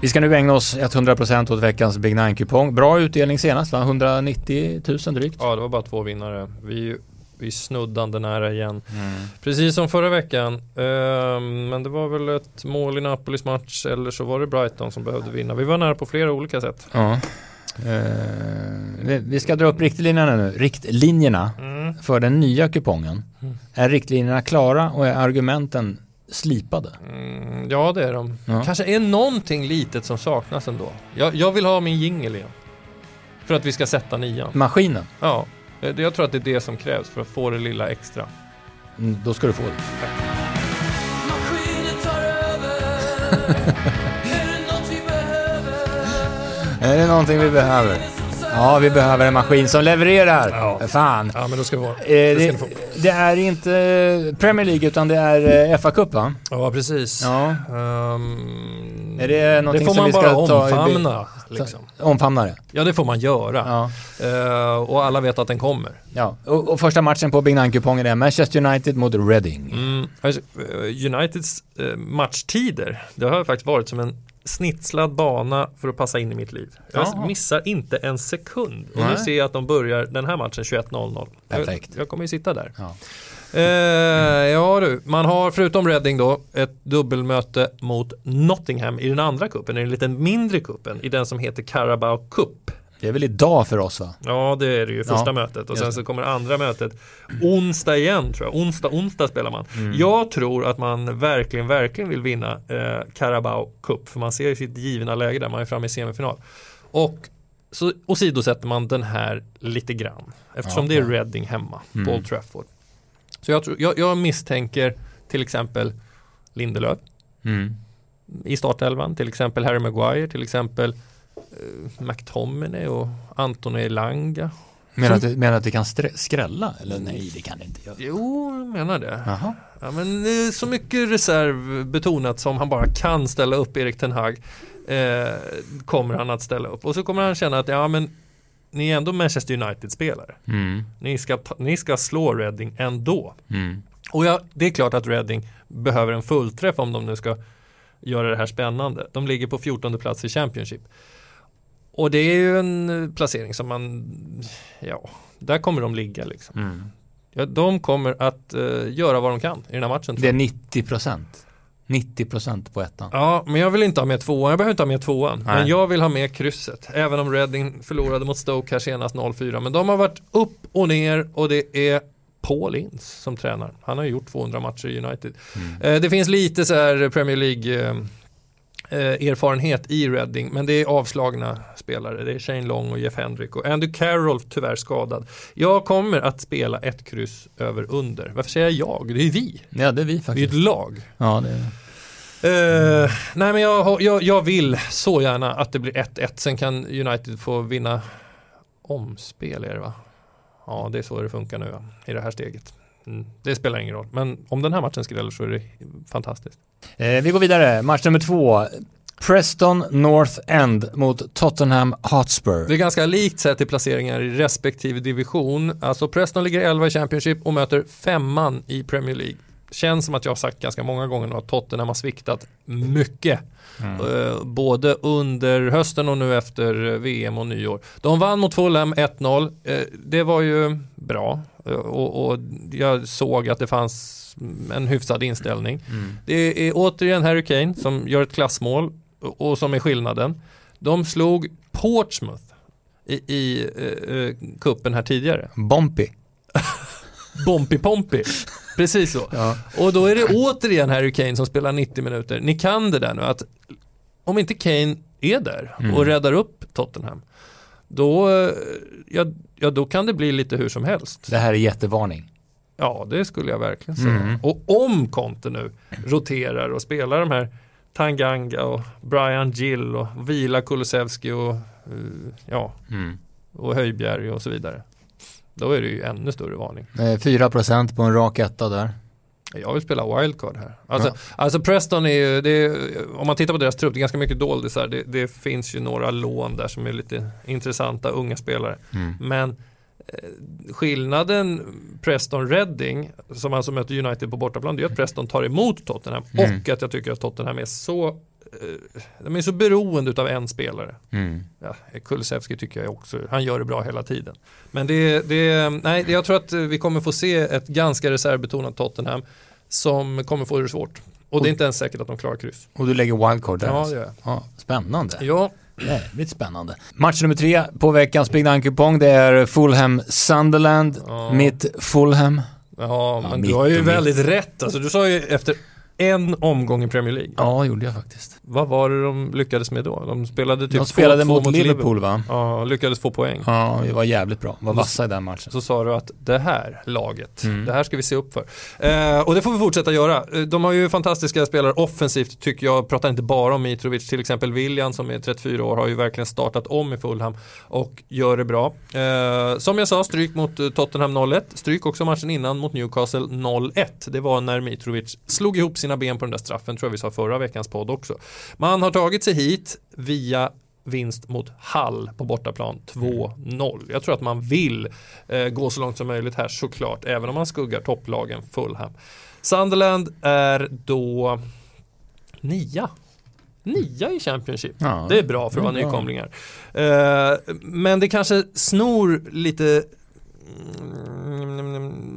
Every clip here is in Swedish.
Vi ska nu ägna oss 100% åt veckans Big Nine-kupong. Bra utdelning senast va? 190 000 drygt. Ja, det var bara två vinnare. Vi, vi är snuddande nära igen. Mm. Precis som förra veckan. Uh, men det var väl ett mål i Napolis match eller så var det Brighton som behövde vinna. Vi var nära på flera olika sätt. Ja. Uh, vi ska dra upp riktlinjerna nu. Riktlinjerna mm. för den nya kupongen. Mm. Är riktlinjerna klara och är argumenten slipade? Mm, ja det är de. Ja. Kanske är någonting litet som saknas ändå. Jag, jag vill ha min jingel igen. För att vi ska sätta nian. Maskinen? Ja. Jag tror att det är det som krävs för att få det lilla extra. Mm, då ska du få det. är det någonting vi behöver? Ja, vi behöver en maskin som levererar. Ja. Fan. Ja, men då ska vi få. Det, eh, det, det är inte Premier League utan det är eh, FA Cup va? Ja, precis. Ja. Um, är det någonting det får som man vi ska bara ta omfamna. Liksom. Omfamna det? Ja, det får man göra. Ja. Uh, och alla vet att den kommer. Ja, och, och första matchen på Big Nine-kupongen är Manchester United mot Reading. Mm. Alltså, Uniteds matchtider, det har faktiskt varit som en snitslad bana för att passa in i mitt liv. Jag Jaha. missar inte en sekund. Och Nej. nu ser jag att de börjar den här matchen 21.00. Perfekt. Jag, jag kommer ju sitta där. Ja. Eh, ja du, man har förutom Reading då ett dubbelmöte mot Nottingham i den andra kuppen, i den lite mindre kuppen, i den som heter Carabao Cup. Det är väl idag för oss va? Ja det är det ju, första ja, mötet. Och sen så kommer andra mötet onsdag igen tror jag. Onsdag, onsdag spelar man. Mm. Jag tror att man verkligen, verkligen vill vinna eh, Carabao Cup. För man ser sitt givna läge där, man är framme i semifinal. Och så åsidosätter man den här lite grann. Eftersom ja, det är Reading hemma mm. på Old Trafford. Så jag, tror, jag, jag misstänker till exempel Lindelöf. Mm. I startelvan, till exempel Harry Maguire, till exempel McTominay och Anthony Elanga. Menar att, menar att det kan skrälla? Eller nej, det kan det inte göra. Jo, jag menar det. Aha. Ja, men det är så mycket reserv betonat som han bara kan ställa upp Erik Ten Hag. Eh, kommer han att ställa upp. Och så kommer han känna att ja men ni är ändå Manchester United-spelare. Mm. Ni, ska, ni ska slå Reading ändå. Mm. Och ja, det är klart att Reading behöver en fullträff om de nu ska göra det här spännande. De ligger på 14 plats i Championship. Och det är ju en placering som man, ja, där kommer de ligga liksom. Mm. Ja, de kommer att uh, göra vad de kan i den här matchen. Det är 90 procent. 90% på ettan. Ja, men jag vill inte ha med tvåan. Jag behöver inte ha med tvåan. Nej. Men jag vill ha med krysset. Även om Reading förlorade mot Stoke här senast 0-4. Men de har varit upp och ner och det är Paul Ince som tränar. Han har gjort 200 matcher i United. Mm. Eh, det finns lite så här Premier League eh, eh, erfarenhet i Reading, men det är avslagna spelare. Det är Shane Long och Jeff Hendrick och Andy Carroll tyvärr skadad. Jag kommer att spela ett kryss över under. Varför säger jag jag? Det är vi. Ja, det är vi faktiskt. Det är ett lag. Ja, det är Uh, nej men jag, jag, jag, vill så gärna att det blir 1-1. Sen kan United få vinna omspel är det va? Ja det är så det funkar nu ja, i det här steget. Mm, det spelar ingen roll. Men om den här matchen skräller så är det fantastiskt. Eh, vi går vidare. Match nummer två. Preston North End mot Tottenham Hotspur. Det är ganska likt sett till placeringar i respektive division. Alltså Preston ligger 11 i Championship och möter femman i Premier League. Känns som att jag har sagt ganska många gånger att Tottenham har sviktat mycket. Mm. Uh, både under hösten och nu efter VM och nyår. De vann mot Fulham 1-0. Uh, det var ju bra. Och, och, jag såg att det fanns en hyfsad inställning. Mm. Det är återigen Harry Kane som gör ett klassmål och, och som är skillnaden. De slog Portsmouth i, i kuppen här tidigare. Bompy. Bompy Pompy. Precis så. Ja. Och då är det återigen Harry Kane som spelar 90 minuter. Ni kan det där nu att om inte Kane är där och mm. räddar upp Tottenham då, ja, ja, då kan det bli lite hur som helst. Det här är jättevarning. Ja, det skulle jag verkligen säga. Mm. Och om Conte nu roterar och spelar de här Tanganga och Brian Gill och Vila Kulusevski och uh, ja, mm. och Höjbjerg och så vidare. Då är det ju ännu större varning. 4% på en rak etta där. Jag vill spela wildcard här. Alltså, ja. alltså Preston är ju, är, om man tittar på deras trupp, det är ganska mycket doldisar. Det, det finns ju några lån där som är lite intressanta, unga spelare. Mm. Men eh, skillnaden Preston-Reading, som alltså möter United på bortaplan, det är att Preston tar emot Tottenham mm. och att jag tycker att Tottenham är så de är så beroende av en spelare. Mm. Ja, Kulusevski tycker jag också, han gör det bra hela tiden. Men det, det, nej, jag tror att vi kommer få se ett ganska reservbetonat Tottenham som kommer få det svårt. Och det är inte ens säkert att de klarar kryss. Och du lägger wildcard där? Ja, alltså. det gör jag. ja, Spännande. Ja, Jävligt spännande. Match nummer tre på veckans Big Nine-kupong det är Fulham-Sunderland. Ja. Mitt Fulham. ja men mitt du har ju och mitt. väldigt rätt. Alltså, du sa ju efter en omgång i Premier League. Ja, gjorde jag faktiskt. Vad var det de lyckades med då? De spelade typ De spelade 2-2 mot Liverpool va? Ja, lyckades få poäng. Ja, vi var jävligt bra. Var vassa i den matchen. Så sa du att det här laget, Mm. det här ska vi se upp för. Eh, och det får vi fortsätta göra. Eh, De har ju fantastiska spelare offensivt tycker jag. Pratar inte bara om Mitrovic, till exempel William som är 34 år har ju verkligen startat om i Fulham och gör det bra. Eh, som jag sa, stryk mot eh, Tottenham 0-1. Stryk också matchen innan mot Newcastle 0-1. Det var när Mitrovic slog ihop sina ben på den där straffen, tror jag vi sa förra veckans podd också. Man har tagit sig hit via vinst mot Hall på bortaplan 2-0. Jag tror att man vill eh, gå så långt som möjligt här såklart, även om man skuggar topplagen Fulham. Sunderland är då nia. Nia i Championship. Ja, Det är bra för att vara nykomlingar. Eh, men det kanske snor lite mm,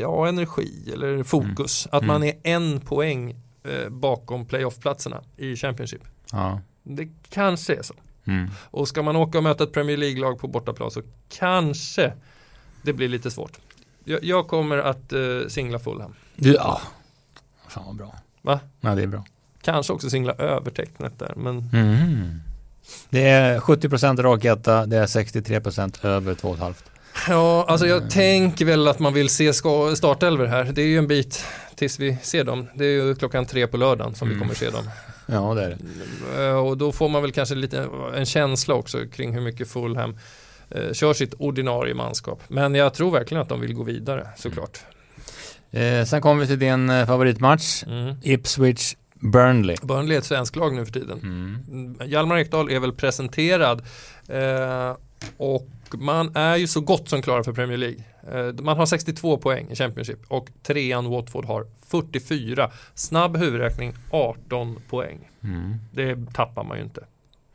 ja, energi eller fokus. Att man är en poäng eh, bakom playoff-platserna i Championship. Ja. Det kanske är så. Mm. Och ska man åka och möta ett Premier League-lag på bortaplan så kanske det blir lite svårt. Jag, jag kommer att eh, singla Fulham. Ja. Fan vad bra. Va? Ja, det är bra. Kanske också singla övertecknet där. Men Mm. Det är 70% rak etta, det är 63% över 2,5. Ja, alltså jag tänker väl att man vill se startelver här. Det är ju en bit tills vi ser dem. Det är ju klockan tre på lördagen som vi Mm. kommer se dem. Ja, det är det. Eh, Och då får man väl kanske lite en känsla också kring hur mycket Fulham eh, kör sitt ordinarie manskap. Men jag tror verkligen att de vill gå vidare såklart. Eh, sen kommer vi till din eh, favoritmatch. Mm. Ipswich Burnley. Burnley är ett svenskt lag nu för tiden. Mm. Mm, Hjalmar Ekdal är väl presenterad eh, och man är ju så gott som klara för Premier League. Eh, man har 62 poäng i Championship och trean Watford har 44. Snabb huvudräkning 18 poäng. Mm. Det tappar man ju inte.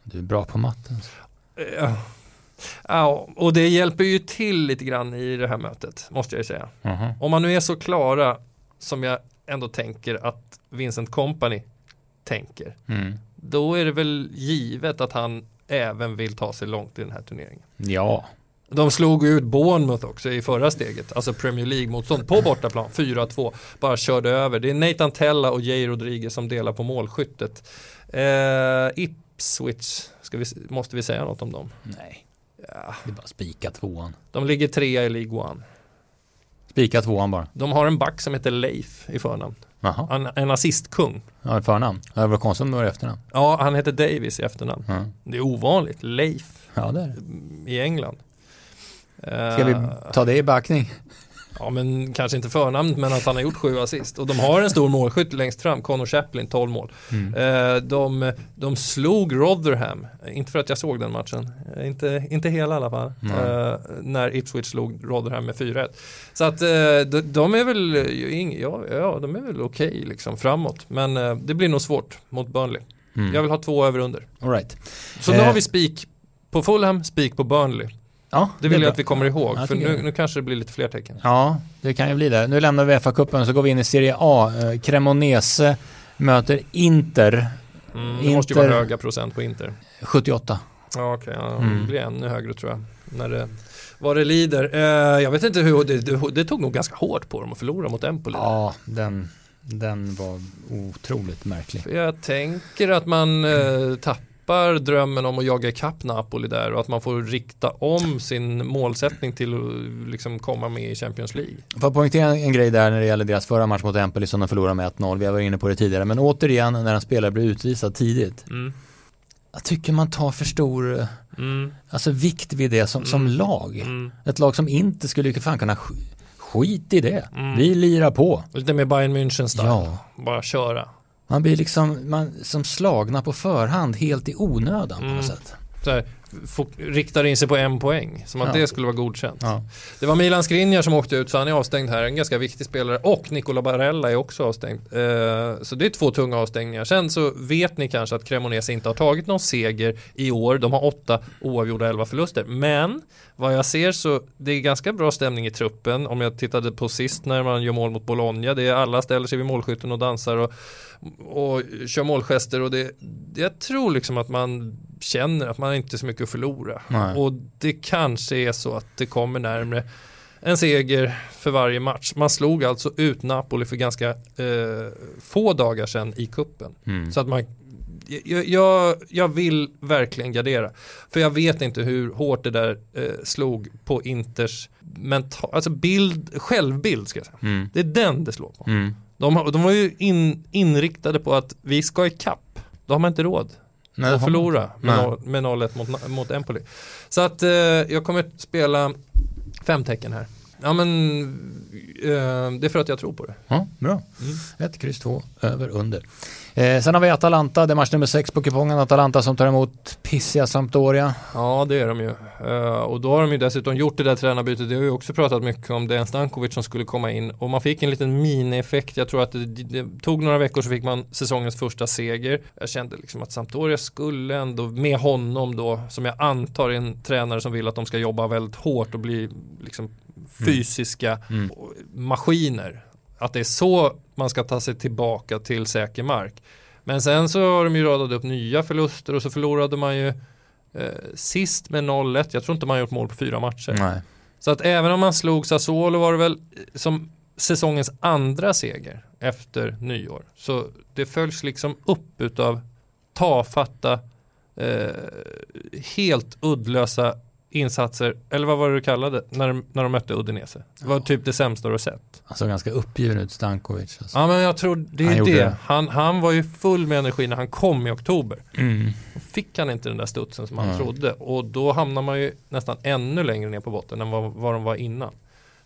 Du är bra på matten. Eh, Ja, och det hjälper ju till lite grann i det här mötet, måste jag ju säga. Jaha. Om man nu är så klara som jag ändå tänker att Vincent Company tänker, Mm. då är det väl givet att han även vill ta sig långt i den här turneringen. Ja. De slog ut Bournemouth också i förra steget, alltså Premier League-motstånd på bortaplan, 4-2, bara körde över. Det är Nathan Tella och Jay Rodriguez som delar på målskyttet. Eh, Ipswich, vi, måste vi säga något om dem? Nej, Ja, det är bara spika tvåan. de ligger trea i League One. Spika tvåan bara. De har en back som heter Leif i förnamn. Jaha. En, en assistkung. Ja, i förnamn. Det var konstigt om det var i efternamn. Ja, han heter Davis i efternamn. Ja, Det är ovanligt. Leif ja det är det. i England. Ska vi Eh, ta det i backning? Ja, men kanske inte förnamnet, men att han har gjort sju assist. Och de har en stor målskytt längst fram, Connor Chaplin, 12 mål. Mm. Eh, de, de slog Rotherham, inte för att jag såg den matchen, eh, inte, inte hela i alla fall, eh, när Ipswich slog Rotherham med 4-1. Så att eh, de, de är väl, ja, ja, de är väl okej liksom framåt, men det blir nog svårt mot Burnley. Mm. Jag vill ha två över under. All right. Så nu har vi spik på Fulham, spik på Burnley. Ja, Det vill är jag att vi kommer ihåg, Ja, för nu, det. nu kanske det blir lite fler tecken. Ja, det kan ju bli det. Nu lämnar vi FA-cupen så går vi in i Serie A. Eh, Cremonese möter Inter Mm, det måste ju vara Inter- höga procent på Inter. 78. Ja, okej. ja, Mm. Det blir ännu högre tror jag. När det, vad det lider. Eh, jag vet inte hur, det, det, det tog nog ganska hårt på dem att förlora mot Empoli. Ja, den, den var otroligt märklig. Jag tänker att man eh, tappar drömmen om att jaga ikapp Napoli där och att man får rikta om sin målsättning till att liksom komma med i Champions League. Får jag poängtera en grej där när det gäller deras förra match mot Empoli som de förlorade med 1-0. Vi varit inne på det tidigare. Men återigen när en spelare blir utvisad tidigt. Mm. Jag tycker man tar för stor eh, Mm. alltså, vikt vid det som, som Mm. lag. Mm. Ett lag som inte skulle fan kunna sk- skit i det. Mm. Vi lirar på. Lite mer Bayern München style. Ja. Bara köra. Man blir liksom man, som slagna på förhand helt i onödan på Mm. något sätt. Så här, riktar in sig på en poäng. Som att Ja. det skulle vara godkänt. Ja. Det var Milan Skriniar som åkte ut så han är avstängd här. En ganska viktig spelare. Och Nicola Barella är också avstängd. Eh, så det är två tunga avstängningar. Sen så vet ni kanske att Cremonese inte har tagit någon seger i år. De har åtta oavgjorda, elva förluster. Men vad jag ser så det är ganska bra stämning i truppen. Om jag tittade på sist när man gör mål mot Bologna. Det är alla ställer sig vid målskytten och dansar och, och kör målgester. Och det, jag tror liksom att man känner att man inte är så mycket att förlora. Nej. Och det kanske är så att det kommer närmre en seger för varje match. Man slog alltså ut Napoli för ganska eh, få dagar sedan i kuppen. Mm. Så att man, jag, jag, jag vill verkligen gardera. För jag vet inte hur hårt det där eh, slog på Inters mental, alltså bild, självbild ska jag säga. Mm. Det är den det slår på. Mm. De, har- de var ju in, inriktade på att vi ska i kapp. Då har man inte råd Nej, förlora med, med 0-1 mot, mot Empoli. Så att eh, jag kommer spela fem tecken här. Ja men eh, det är för att jag tror på det. Ja, bra. Mm. Ett kryss två över under. Eh, sen har vi Atalanta, det är match nummer sex på kupongen. Atalanta som tar emot Pissia Sampdoria. Ja det är de ju. Eh, och då har de ju dessutom gjort det där tränarbytet. Det har ju också pratat mycket om Dejan Stankovic som skulle komma in. Och man fick en liten mini-effekt. Jag tror att det, det tog några veckor så fick man säsongens första seger. Jag kände liksom att Sampdoria skulle ändå med honom då, som jag antar är en tränare som vill att de ska jobba väldigt hårt och bli liksom fysiska Mm. maskiner. Att det är så man ska ta sig tillbaka till säker mark. Men sen så har de ju radat upp nya förluster och så förlorade man ju eh, sist med 0-1. Jag tror inte man har gjort mål på fyra matcher. Nej. Så att även om man slog Sassuolo var det väl eh, som säsongens andra seger efter nyår. Så det följs liksom upp utav tafatta, eh, helt uddlösa insatser, eller vad var det du kallade när, de- när de mötte Udinese? Det var typ det sämsta du har sett. Han såg ganska uppgiven ut, Stankovic. Alltså. Ja men jag tror det Han är gjorde det. det. Han, han var ju full med energi när han kom i oktober. Mm. Då fick han inte den där studsen som han Nej. trodde och då hamnar man ju nästan ännu längre ner på botten än vad, vad de var innan.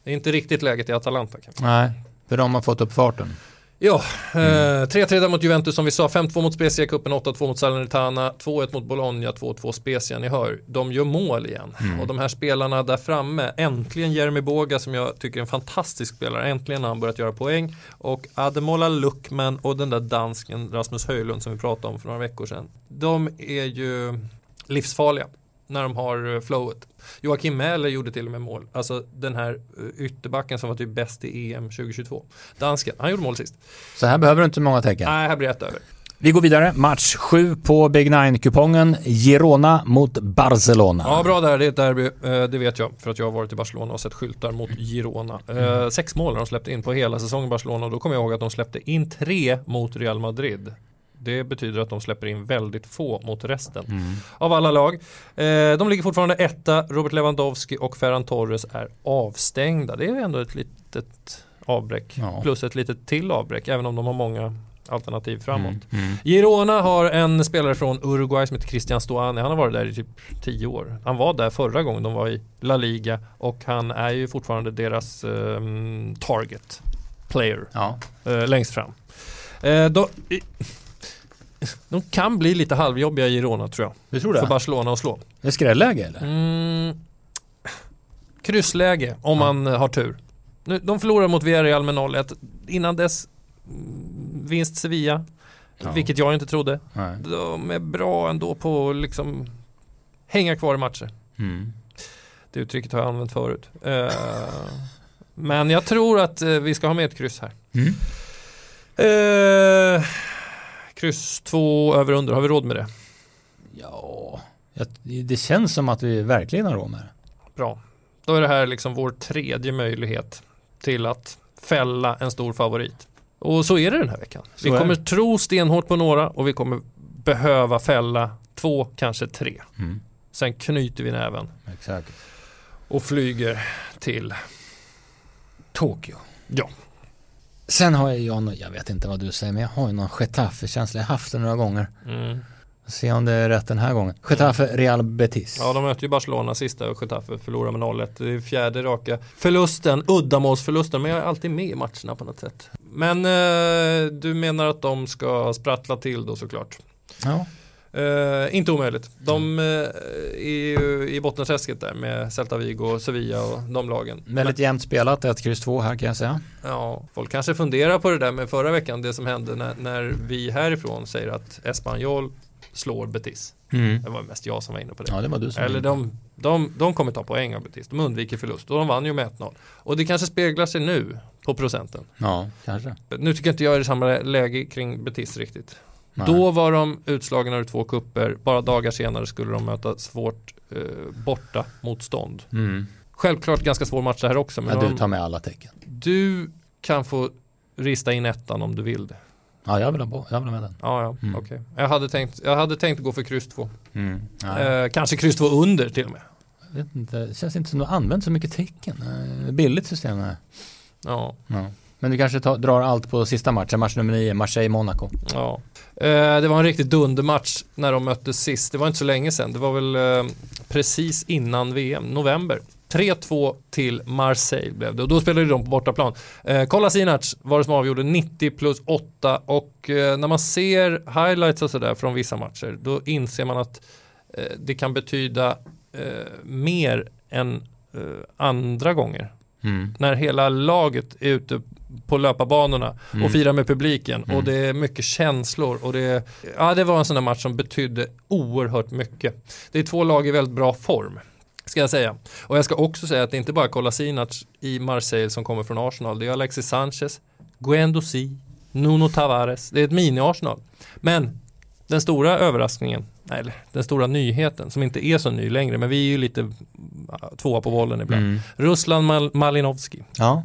Det är inte riktigt läget i Atalanta kanske. Nej, för de har fått upp farten. Ja, eh, 3-3 där mot Juventus som vi sa, 5-2 mot Spezia-cupen, 8-2 mot Salernitana, 2-1 mot Bologna, 2-2 Spezia, ni hör, de gör mål igen. Mm. Och de här spelarna där framme, äntligen Jeremy Boga som jag tycker är en fantastisk spelare, äntligen har han börjat göra poäng. Och Ademola Luckman och den där dansken Rasmus Höjlund som vi pratade om för några veckor sedan. De är ju livsfarliga när de har eh, flowet. Joakim Mähler gjorde till och med mål. Alltså den här eh, ytterbacken som var typ bäst i EM 2022. Dansken, han gjorde mål sist. Så här behöver du inte många tecken. Nej, här blir ett över. Vi går vidare. Match 7 på Big Nine-kupongen. Girona mot Barcelona. Ja, bra där. Det är ett derby. Eh, Det vet jag. För att jag har varit i Barcelona och sett skyltar mot Girona. Eh, Sex mål har de släppt in på hela säsongen i Barcelona. Och då kommer jag ihåg att de släppte in tre mot Real Madrid. Det betyder att de släpper in väldigt få mot resten Mm. av alla lag. Eh, de ligger fortfarande etta. Robert Lewandowski och Ferran Torres är avstängda. Det är ändå ett litet avbräck. Ja. Plus ett litet till avbräck. Även om de har många alternativ framåt. Mm. Mm. Girona har en spelare från Uruguay som heter Christian Stoani. Han har varit där i typ 10 år. Han var där förra gången de var i La Liga och han är ju fortfarande deras ehm, target player Ja. eh, längst fram. Eh, de, i- de kan bli lite halvjobbiga i Girona tror jag. Du tror För det? Barcelona att slå. Det är skrälläge eller? Mm, kryssläge om Ja. man eh, har tur. Nu, de förlorar mot Villarreal med 0-1. Innan dess mm, vinst Sevilla. Ja. Vilket jag inte trodde. Nej. De är bra ändå på att liksom hänga kvar i matcher. Mm. Det uttrycket har jag använt förut. Eh, men jag tror att eh, vi ska ha med ett kryss här. Mm. Eh, kryss två över under, har vi råd med det? Ja, det känns som att vi verkligen har råd med det. Bra. Då är det här liksom vår tredje möjlighet till att fälla en stor favorit. Och så är det den här veckan. Så vi kommer det. tro stenhårt på några och vi kommer behöva fälla två, kanske tre. Mm. Sen knyter vi näven Exakt. och flyger till Tokyo. Ja. Sen har jag, jag, jag vet inte vad du säger, men jag har ju någon Getafe-känsla. Jag har haft det några gånger. Mm. Se om det är rätt den här gången. Getafe, Real Betis. Ja, de mötte ju Barcelona sista och Getafe förlorar med 0-1. Det är fjärde raka förlusten, uddamålsförlusten, men jag är alltid med i matcherna på något sätt. Men eh, du menar att de ska sprattla till då såklart. Ja. Uh, inte omöjligt. De uh, är ju i bottenträsket där med Celta Vigo, Sevilla och de lagen. Väldigt jämnt spelat, 1, kryss 2 här kan jag säga. Ja, folk kanske funderar på det där med förra veckan, det som hände när, när vi härifrån säger att Espanyol slår Betis. Mm. Det var mest jag som var inne på det. Ja, det var du som Eller de, de, de kommer ta poäng av Betis. De undviker förlust och de vann ju med 1-0. Och det kanske speglar sig nu på procenten. Ja, kanske. Nu tycker inte jag är det samma läge kring Betis riktigt. Nej. Då var de utslagna ur två kupper. Bara dagar senare skulle de möta svårt eh, borta motstånd. Mm. Självklart ganska svår match det här också. Men ja, du tar med alla tecken. Du kan få rista in ettan om du vill det. Ja, jag vill ha, på, jag vill ha med den. Ja, ja, mm. Okay. Jag, hade tänkt, jag hade tänkt gå för kryss 2. Mm. Eh, kanske kryss 2 under till och med. Jag vet inte, det känns inte som du har använt så mycket tecken. Eh, billigt system här. Ja. ja. Men du kanske tar, drar allt på sista matchen, match nummer 9, Marseille-Monaco. Ja. Eh, det var en riktigt dundermatch när de möttes sist. Det var inte så länge sedan. Det var väl eh, precis innan VM, november. 3-2 till Marseille blev det och då spelade de på bortaplan. Eh, Kolasinac var det som avgjorde 90 plus 8 och eh, när man ser highlights och sådär från vissa matcher då inser man att eh, det kan betyda eh, mer än eh, andra gånger. Mm. När hela laget är ute på löparbanorna mm. och firar med publiken mm. och det är mycket känslor och det, ja, det var en sån där match som betydde oerhört mycket. Det är två lag i väldigt bra form. Ska jag säga. Och jag ska också säga att det är inte bara Kolasinac i Marseille som kommer från Arsenal. Det är Alexis Sanchez, Guendouzi, Nuno Tavares. Det är ett mini-Arsenal. Men den stora överraskningen, eller den stora nyheten som inte är så ny längre, men vi är ju lite tvåa på bollen ibland. Mm. Ruslan Mal Malinovski. Ja.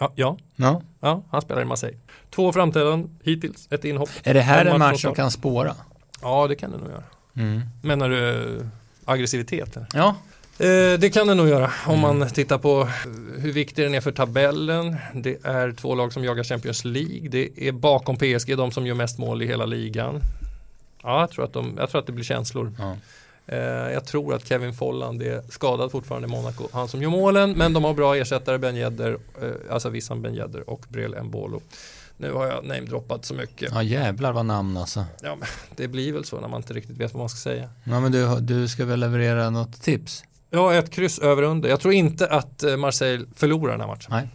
Ja, ja. ja. ja. han spelar i Marseille. Två framträdanden hittills, ett inhopp. Är det här en match som kan spåra? Ja, det kan det nog göra. Mm. Menar du aggressivitet? Ja. Eh, det kan det nog göra om man mm. tittar på hur viktig den är för tabellen. Det är två lag som jagar Champions League. Det är bakom PSG de som gör mest mål i hela ligan. Ja, jag tror att, de, jag tror att det blir känslor. Ja. Eh, jag tror att Kevin Folland är skadad fortfarande i Monaco. Han som gör målen, men de har bra ersättare, Ben Yedder, eh, alltså Wissam Ben Yedder och Brel Mbolo. Nu har jag namedroppat så mycket. Ja jävlar vad namn alltså. Ja, men det blir väl så när man inte riktigt vet vad man ska säga. Ja men du, du ska väl leverera något tips? Ja, ett kryss över under. Jag tror inte att eh, Marseille förlorar den här matchen. Nej.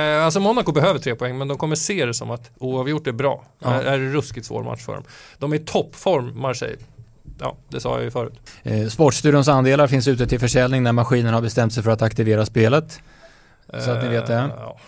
Eh, alltså Monaco behöver tre poäng men de kommer se det som att oavgjort är bra. Ja. Det är en ruskigt svår match för dem. De är i toppform Marseille. Ja, det sa jag ju förut. Eh, Sportstudions andelar finns ute till försäljning när maskinen har bestämt sig för att aktivera spelet. Så att ni vet det. Eh, ja.